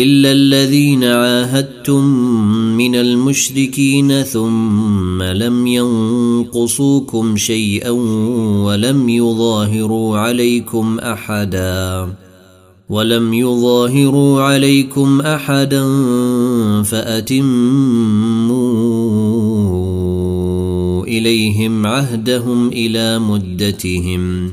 إلا الذين عاهدتم من المشركين ثم لم ينقصوكم شيئا ولم يظاهروا عليكم أحدا ولم يظاهروا عليكم أحدا فأتموا إليهم عهدهم إلى مدتهم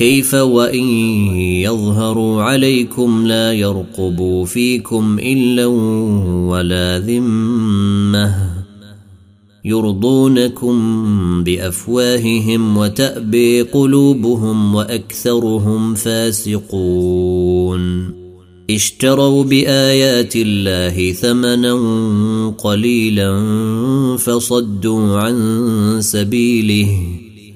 كيف وإن يظهروا عليكم لا يرقبوا فيكم إلا ولا ذمة يرضونكم بأفواههم وتأبي قلوبهم وأكثرهم فاسقون اشتروا بآيات الله ثمنا قليلا فصدوا عن سبيله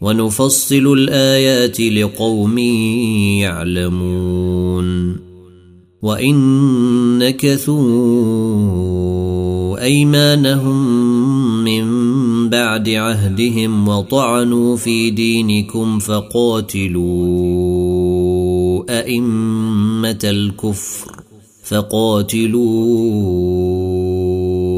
ونفصل الآيات لقوم يعلمون. وإن نكثوا أيمانهم من بعد عهدهم وطعنوا في دينكم فقاتلوا أئمة الكفر فقاتلوا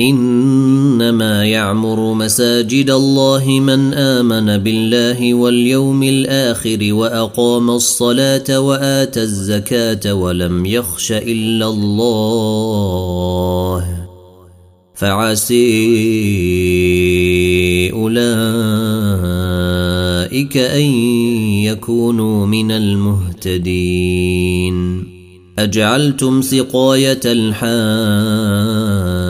إنما يعمر مساجد الله من آمن بالله واليوم الآخر وأقام الصلاة واتى الزكاة ولم يخش إلا الله. فعسي أولئك أن يكونوا من المهتدين. أجعلتم سقاية الحاج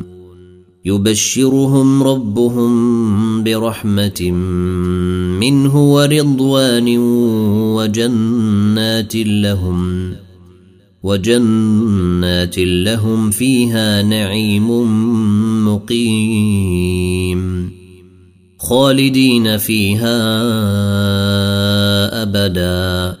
يبشرهم ربهم برحمة منه ورضوان وجنات لهم وجنات لهم فيها نعيم مقيم. خالدين فيها أبدا.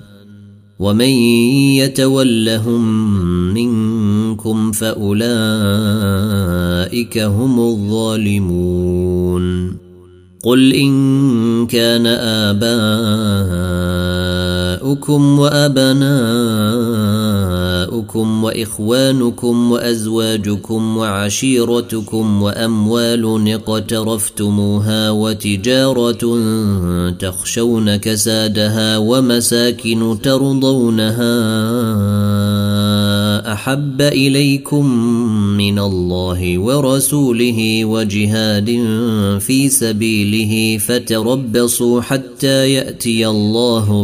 ومن يتولهم منكم فاولئك هم الظالمون قل ان كان اباؤكم وأبناؤكم وإخوانكم وأزواجكم وعشيرتكم وأموال اقترفتموها وتجارة تخشون كسادها ومساكن ترضونها أحب إليكم من الله ورسوله وجهاد في سبيله فتربصوا حتى يأتي الله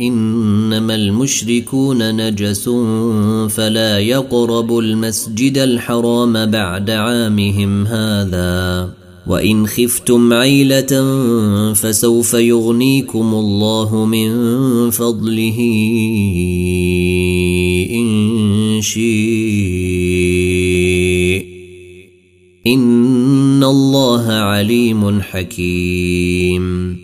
إنما المشركون نجس فلا يقربوا المسجد الحرام بعد عامهم هذا. وإن خفتم عيلة فسوف يغنيكم الله من فضله إن شيء إن الله عليم حكيم.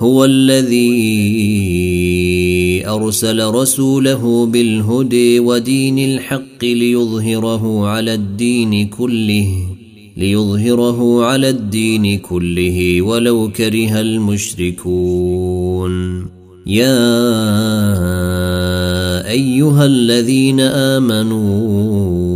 هو الذي أرسل رسوله بالهدى ودين الحق ليظهره على الدين كله ليظهره على الدين كله ولو كره المشركون. يا أيها الذين آمنوا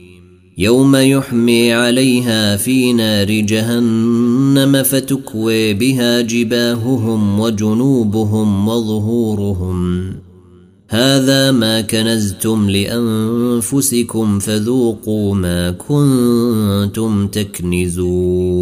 يوم يحمي عليها في نار جهنم فتكوي بها جباههم وجنوبهم وظهورهم. هذا ما كنزتم لأنفسكم فذوقوا ما كنتم تكنزون.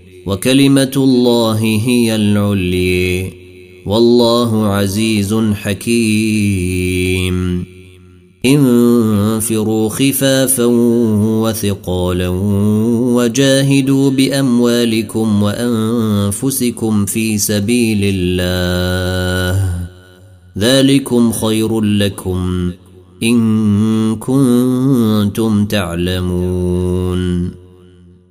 وكلمة الله هي العلي. والله عزيز حكيم. انفروا خفافا وثقالا وجاهدوا بأموالكم وأنفسكم في سبيل الله. ذلكم خير لكم إن كنتم تعلمون.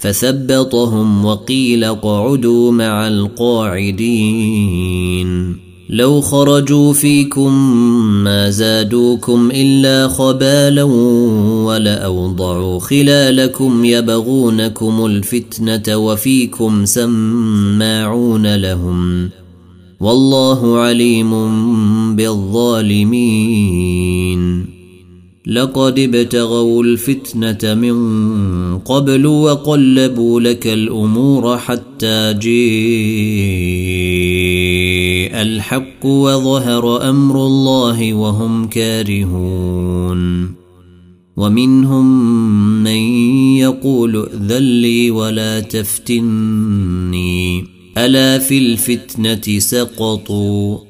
فثبطهم وقيل اقعدوا مع القاعدين. لو خرجوا فيكم ما زادوكم إلا خبالا ولأوضعوا خلالكم يبغونكم الفتنة وفيكم سماعون لهم. والله عليم بالظالمين. لقد ابتغوا الفتنة من قبل وقلبوا لك الأمور حتى جيء الحق وظهر أمر الله وهم كارهون. ومنهم من يقول ذلي ولا تفتني. ألا في الفتنة سقطوا؟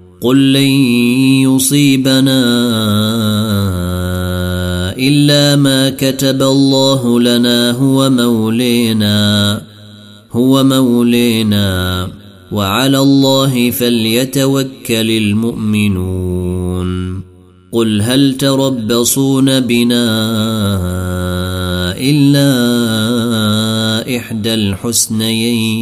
قل لن يصيبنا الا ما كتب الله لنا هو مولينا هو مولينا. وعلى الله فليتوكل المؤمنون. قل هل تربصون بنا الا احدى الحسنيين؟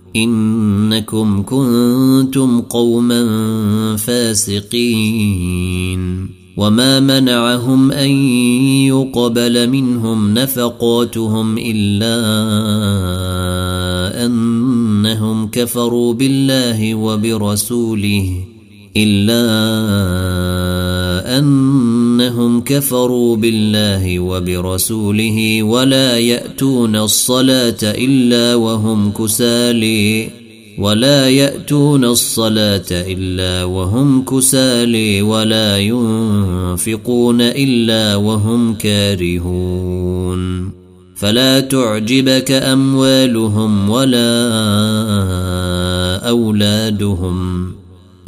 إنكم كنتم قوما فاسقين. وما منعهم أن يقبل منهم نفقاتهم إلا أنهم كفروا بالله وبرسوله إلا إنهم كفروا بالله وبرسوله ولا يأتون الصلاة إلا وهم كسالي. ولا يأتون الصلاة إلا وهم كسالي ولا ينفقون إلا وهم كارهون. فلا تعجبك أموالهم ولا أولادهم.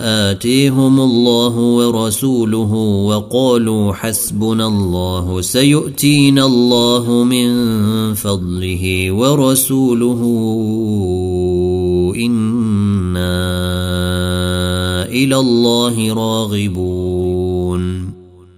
آتيهم الله ورسوله وقالوا حسبنا الله سيؤتينا الله من فضله ورسوله إنا إلى الله راغبون.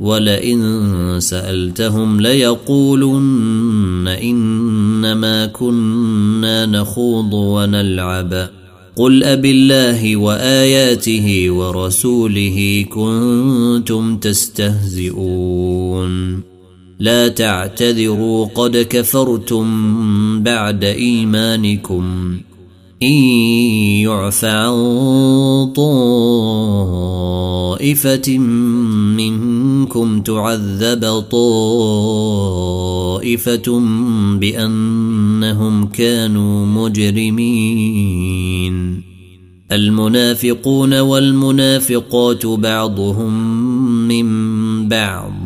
ولئن سألتهم ليقولن إنما كنا نخوض ونلعب. قل اب الله وآياته ورسوله كنتم تستهزئون. لا تعتذروا قد كفرتم بعد إيمانكم. إن يعف عن طائفة منكم تعذب طائفة بأنهم كانوا مجرمين. المنافقون والمنافقات بعضهم من بعض.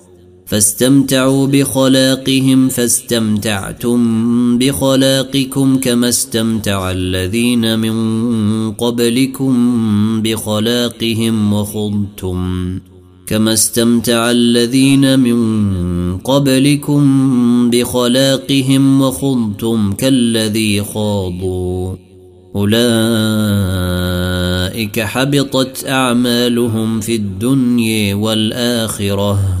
فاستمتعوا بخلاقهم فاستمتعتم بخلاقكم كما استمتع الذين من قبلكم بخلاقهم وخضتم كما استمتع الذين من قبلكم بخلاقهم وخضتم كالذي خاضوا أولئك حبطت أعمالهم في الدنيا والآخرة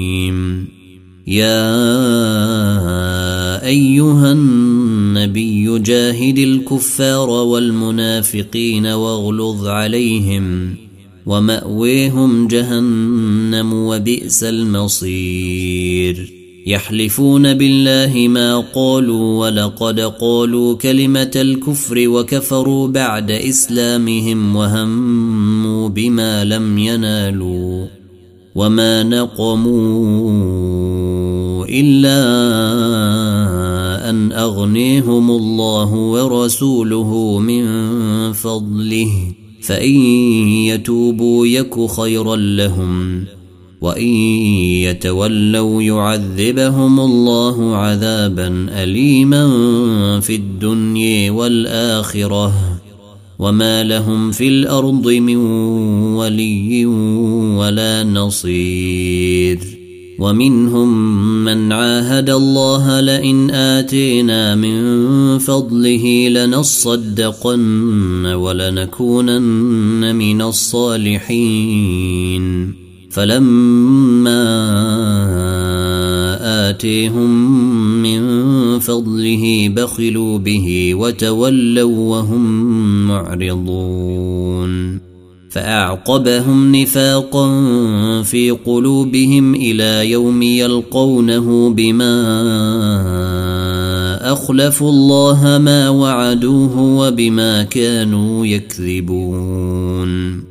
يا أيها النبي جاهد الكفار والمنافقين واغلظ عليهم ومأويهم جهنم وبئس المصير. يحلفون بالله ما قالوا ولقد قالوا كلمة الكفر وكفروا بعد إسلامهم وهموا بما لم ينالوا. وما نقموا الا ان اغنيهم الله ورسوله من فضله فان يتوبوا يك خيرا لهم وان يتولوا يعذبهم الله عذابا اليما في الدنيا والاخره وما لهم في الأرض من ولي ولا نصير ومنهم من عاهد الله لئن اتينا من فضله لنصدقن ولنكونن من الصالحين فلما آتيهم من فضله بخلوا به وتولوا وهم معرضون. فأعقبهم نفاقا في قلوبهم إلى يوم يلقونه بما أخلفوا الله ما وعدوه وبما كانوا يكذبون.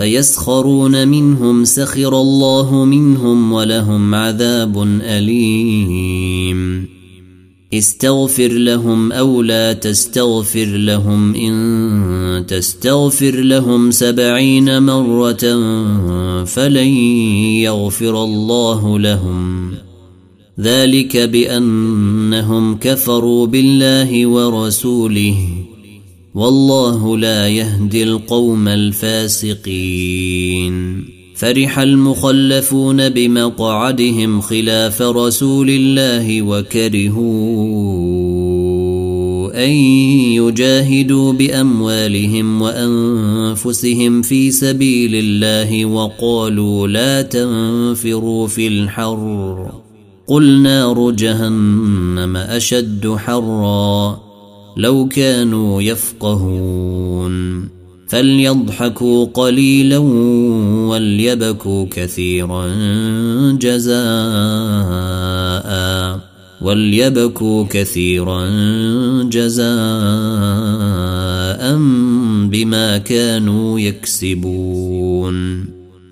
فيسخرون منهم سخر الله منهم ولهم عذاب أليم. استغفر لهم أو لا تستغفر لهم إن تستغفر لهم سبعين مرة فلن يغفر الله لهم. ذلك بأنهم كفروا بالله ورسوله. والله لا يهدي القوم الفاسقين. فرح المخلفون بمقعدهم خلاف رسول الله وكرهوا أن يجاهدوا بأموالهم وأنفسهم في سبيل الله وقالوا لا تنفروا في الحر. قل نار جهنم أشد حرًّا. لو كانوا يفقهون فليضحكوا قليلا وليبكوا كثيرا جزاء وليبكوا كثيرا جزاء بما كانوا يكسبون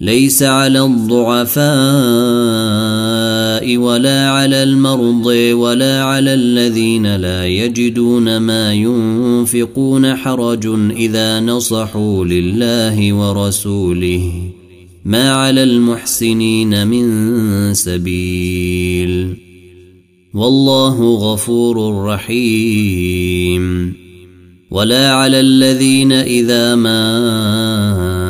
ليس على الضعفاء ولا على المرضى ولا على الذين لا يجدون ما ينفقون حرج إذا نصحوا لله ورسوله. ما على المحسنين من سبيل. والله غفور رحيم. ولا على الذين إذا ما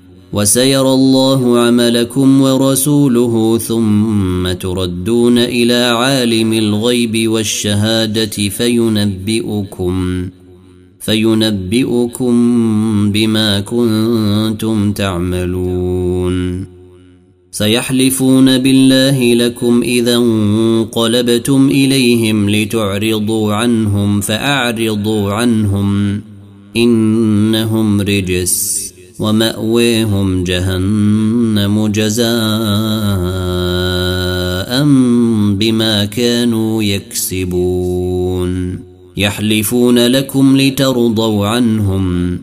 وسيرى الله عملكم ورسوله ثم تردون إلى عالم الغيب والشهادة فينبئكم فينبئكم بما كنتم تعملون. سيحلفون بالله لكم إذا انقلبتم إليهم لتعرضوا عنهم فأعرضوا عنهم إنهم رجس. ومأويهم جهنم جزاء بما كانوا يكسبون. يحلفون لكم لترضوا عنهم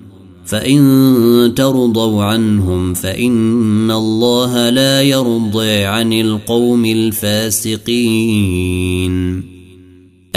فإن ترضوا عنهم فإن الله لا يرضي عن القوم الفاسقين.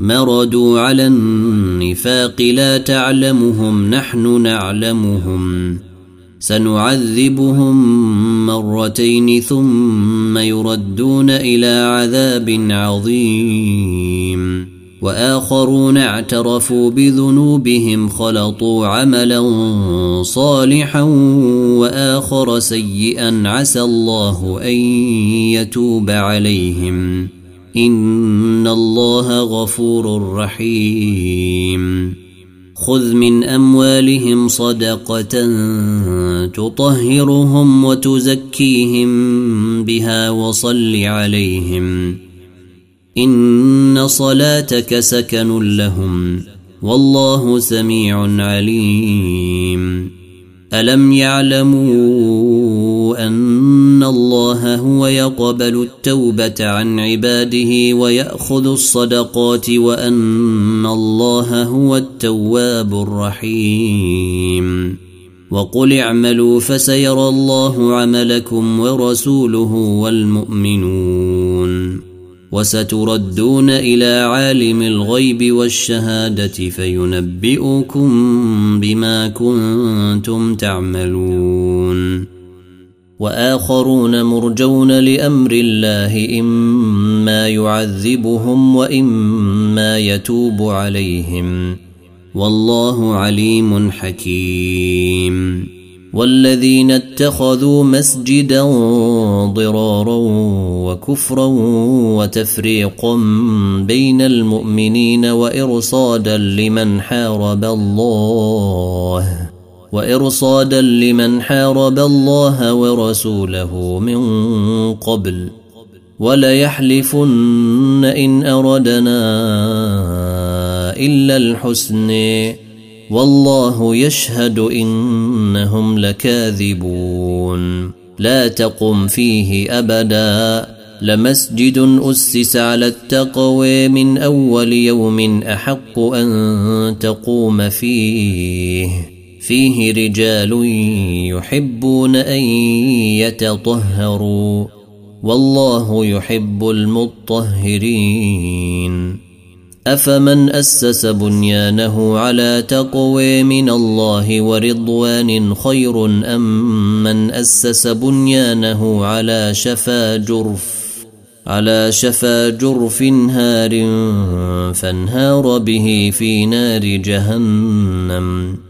مردوا على النفاق لا تعلمهم نحن نعلمهم سنعذبهم مرتين ثم يردون إلى عذاب عظيم واخرون اعترفوا بذنوبهم خلطوا عملا صالحا واخر سيئا عسى الله ان يتوب عليهم ان الله غفور رحيم. خذ من اموالهم صدقه تطهرهم وتزكيهم بها وصل عليهم. ان صلاتك سكن لهم. والله سميع عليم. الم يعلموا ان الله هو يقبل التوبة عن عباده ويأخذ الصدقات وأن الله هو التواب الرحيم. وقل اعملوا فسيرى الله عملكم ورسوله والمؤمنون. وستردون إلى عالم الغيب والشهادة فينبئكم بما كنتم تعملون. وآخرون مرجون لأمر الله إما يعذبهم وإما يتوب عليهم. والله عليم حكيم. والذين اتخذوا مسجدا ضرارا وكفرا وتفريقا بين المؤمنين وإرصادا لمن حارب الله. وإرصادا لمن حارب الله ورسوله من قبل وليحلفن إن أردنا إلا الحسن. والله يشهد إنهم لكاذبون. لا تقم فيه أبدا. لمسجد أسس على التقوى من أول يوم أحق أن تقوم فيه. فيه رجال يحبون أن يتطهروا والله يحب المطهرين. أفمن أسس بنيانه على تقوى من الله ورضوان خير أم من أسس بنيانه على شفا جرف على شفا جرف هار فانهار به في نار جهنم.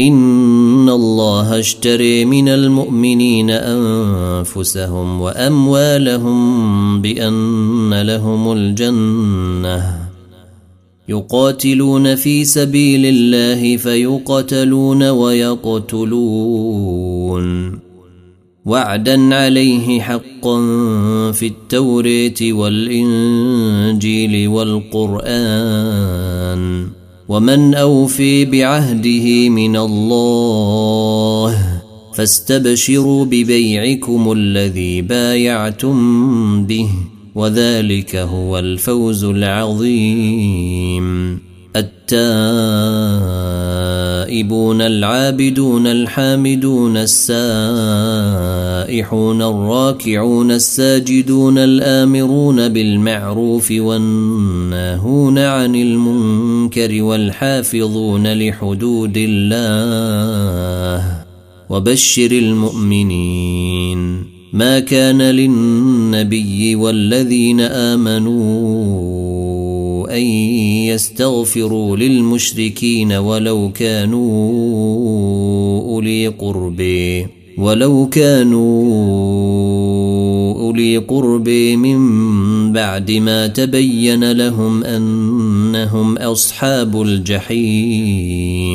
إن الله اشتري من المؤمنين أنفسهم وأموالهم بأن لهم الجنة يقاتلون في سبيل الله فيقتلون ويقتلون وعدا عليه حقا في التوراه والانجيل والقران ومن أوفي بعهده من الله فاستبشروا ببيعكم الذي بايعتم به وذلك هو الفوز العظيم. التائبون العابدون الحامدون السائحون الراكعون الساجدون الآمرون بالمعروف والناهون عن المنكر والحافظون لحدود الله وبشر المؤمنين ما كان للنبي والذين آمنوا أن يستغفروا للمشركين ولو كانوا أولي قرب. ولو كانوا أولي قرب من بعد ما تبين لهم أنهم أصحاب الجحيم.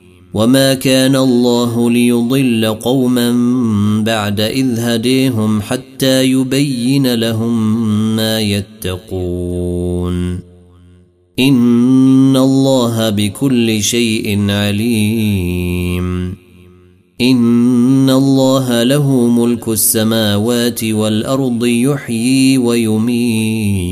وما كان الله ليضل قوما بعد اذ هديهم حتى يبين لهم ما يتقون ان الله بكل شيء عليم ان الله له ملك السماوات والارض يحيي ويميت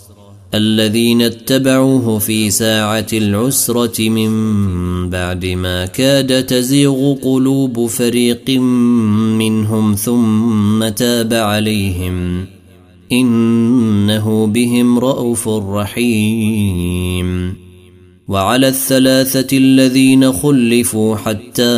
الذين اتبعوه في ساعة العسرة من بعد ما كاد تزيغ قلوب فريق منهم ثم تاب عليهم. إنه بهم رءوف رحيم. وعلى الثلاثة الذين خلفوا حتى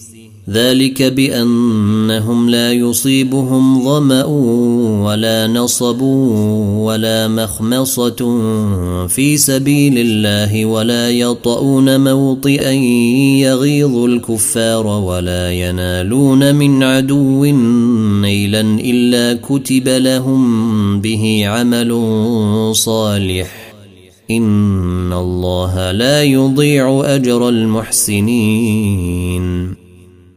ذلك بأنهم لا يصيبهم ظمأ ولا نصب ولا مخمصة في سبيل الله ولا يطؤون موطئا يغيظ الكفار ولا ينالون من عدو نيلا إلا كتب لهم به عمل صالح. إن الله لا يضيع أجر المحسنين.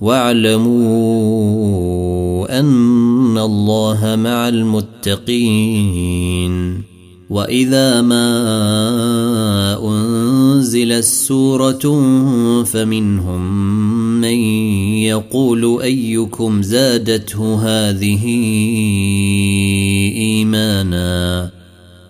واعلموا أن الله مع المتقين وإذا ما انزلت سوره فمنهم من يقول أيكم زادته هذه إيمانا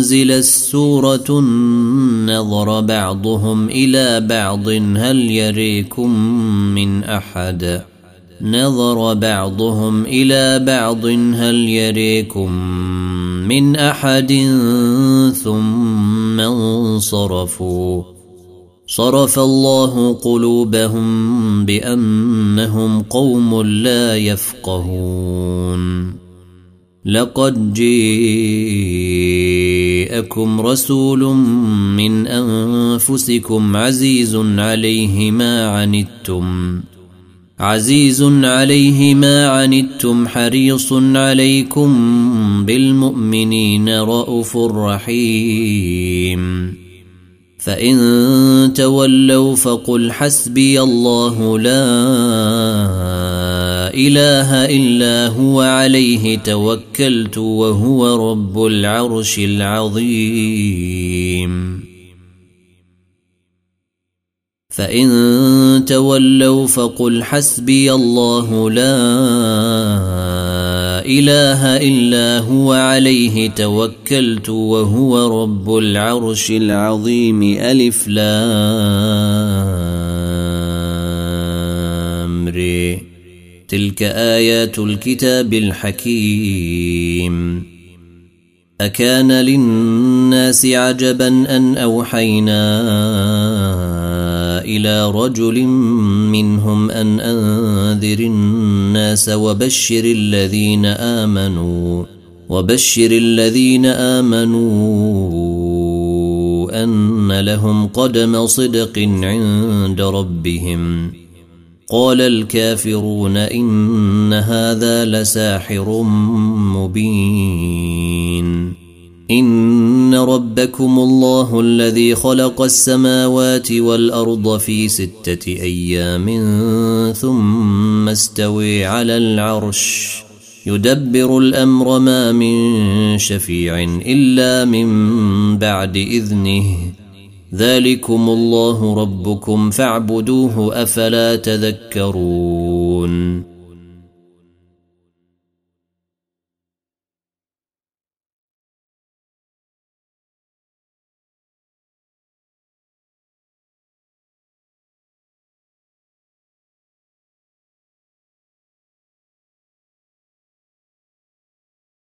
أنزل السورة نظر بعضهم إلى بعض هل يريكم من أحد؟ نظر بعضهم إلى بعض هل يريكم من أحد؟ ثم انصرفوا. صرف الله قلوبهم بأنهم قوم لا يفقهون. لقد جيءكم رسول من أنفسكم عزيز عليه ما عنتم. عزيز عليه ما عنتم حريص عليكم بالمؤمنين رءوف رحيم. فإن تولوا فقل حسبي الله لا إله إلا هو عليه توكلت وهو رب العرش العظيم. فإن تولوا فقل حسبي الله لا إله إلا هو عليه توكلت وهو رب العرش العظيم. ألف لامري تلك آيات الكتاب الحكيم. أكان للناس عجبا أن أوحينا إلى رجل منهم أن أنذر الناس وبشر الذين آمنوا وبشر الذين آمنوا أن لهم قدم صدق عند ربهم. قال الكافرون إن هذا لساحر مبين. إن ربكم الله الذي خلق السماوات والأرض في ستة أيام ثم استوي على العرش يدبر الأمر ما من شفيع إلا من بعد إذنه ذلكم الله ربكم فاعبدوه أفلا تذكرون